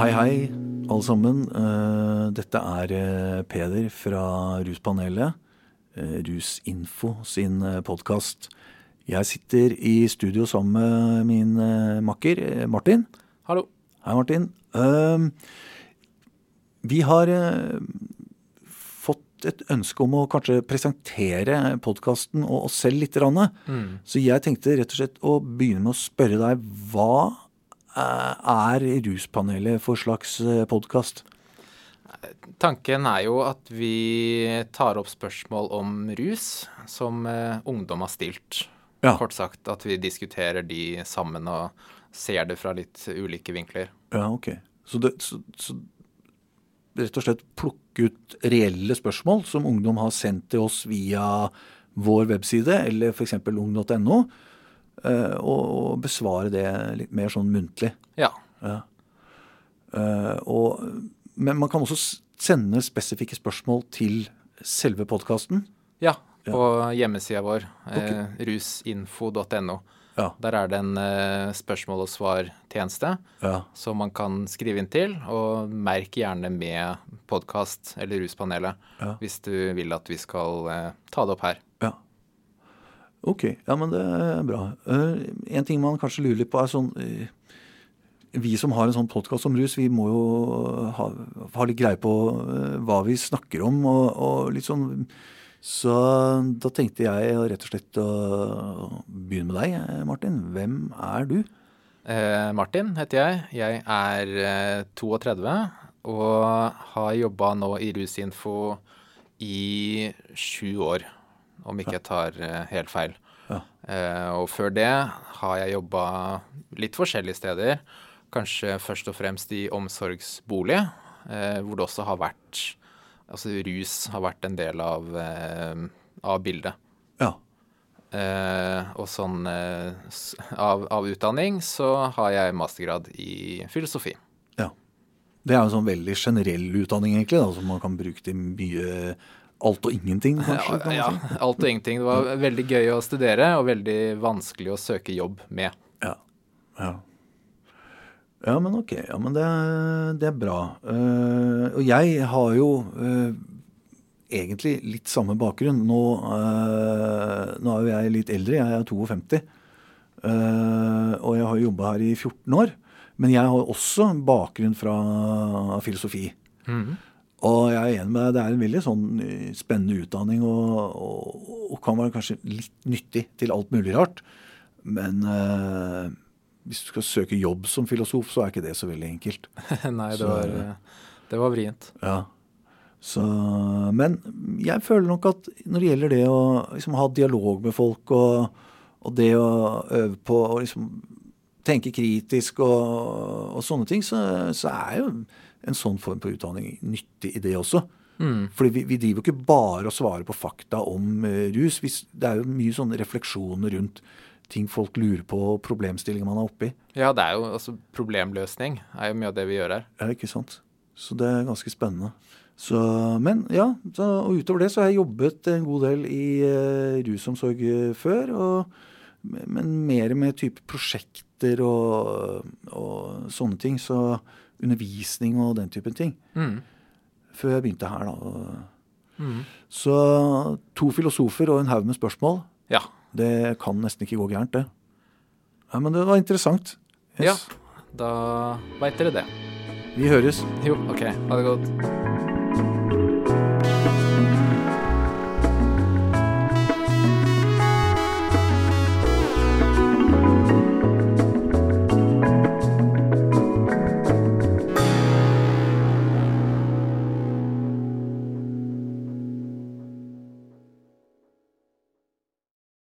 Hei, hei, alle sammen. Eh, dette er eh, Peder fra Ruspanelet. eh, Rusinfo sin podkast. Jeg sitter i studio sammen med min makker Martin. Hallo. Hei, Martin. Eh, Vi har fått et ønske om å kanskje presentere podkasten og oss selv litt. Mm. Så jeg tenkte rett og slett å begynne med å spørre deg hva er Ruspanelet for slags podkast? Tanken er jo at vi tar opp spørsmål om rus som eh, ungdom har stilt. Ja. Kort sagt at vi diskuterer de sammen og ser det fra litt ulike vinkler. Ja, ok. Så, det, så, så rett og slett plukke ut reelle spørsmål som ungdom har sendt til oss via vår webside eller f.eks. ung.no, eh, og, og besvare det litt mer sånn muntlig. Ja. Eh, og, men man kan også sende spesifikke spørsmål til selve podkasten. Ja, på hjemmesida vår, eh, rusinfo.no. Ja. Der er det en uh, spørsmål og svar-tjeneste Ja. som man kan skrive inn til. Og merk gjerne med podkast eller Ruspanelet Ja. hvis du vil at vi skal uh, ta det opp her. Ok, ja, men det er bra. Eh, en ting man kanskje lurer litt på, er sånn eh, Vi som har en sånn podkast om rus, vi må jo ha, ha litt greie på eh, hva vi snakker om, og, og litt sånn Så da tenkte jeg rett og slett å begynne med deg, Martin. Hvem er du? Martin heter jeg. Jeg er eh, 32 og har jobba nå i Rusinfo i sju år, om ikke jeg tar eh, helt feil. Ja. Eh, og før det har jeg jobba litt forskjellige steder. Kanskje først og fremst i omsorgsbolig, eh, hvor det også har vært Altså rus har vært en del av, av bildet. Ja. Uh, og sånn uh, av, av utdanning så har jeg mastergrad i filosofi. Ja. Det er jo en sånn veldig generell utdanning, egentlig, da, som man kan bruke til mye alt og ingenting, kanskje. kan Ja, alt og ingenting. Det var veldig gøy å studere og veldig vanskelig å søke jobb med. Ja. ja. Ja, men ok. Ja, men det, det er bra. Uh, og jeg har jo uh, egentlig litt samme bakgrunn. Nå, uh, nå er jo jeg litt eldre, jeg er 52. Eh, og jeg har jobba her i 14 år. Men jeg har også bakgrunn fra filosofi. Og jeg er enig med deg, det er en veldig sånn eh, spennende utdanning og, og, og kan være kanskje litt nyttig til alt mulig rart. Men eh, hvis du skal søke jobb som filosof, så er ikke det så veldig enkelt. Nei, det Så- var, eh, det var vrient. Ja. Så, men jeg føler nok at når det gjelder det å liksom, ha dialog med folk, og, og det å øve på å liksom, tenke kritisk og, og sånne ting, så, så er jo en sånn form for utdanning nyttig i det også. Fordi vi, vi driver jo ikke bare og svarer på fakta om uh, rus. Vi, det er jo mye sånne refleksjoner rundt ting folk lurer på, og problemstillinger man er oppi. Ja, det er jo altså problemløsning er jo mye av det vi gjør her. Ja, ikke sant? Så det er ganske spennende. Så, men ja, så, og utover det så har jeg jobbet en god del i uh, rusomsorg før. Og, men mer med type prosjekter og, og sånne ting. Så undervisning og den typen ting. Mm. Før jeg begynte her, da. Mm. Så to filosofer og en haug med spørsmål. Ja. Det kan nesten ikke gå gærent, det. Ja, Men det var interessant. ja. Da veit dere det. Vi høres. Jo, OK. Ha det godt.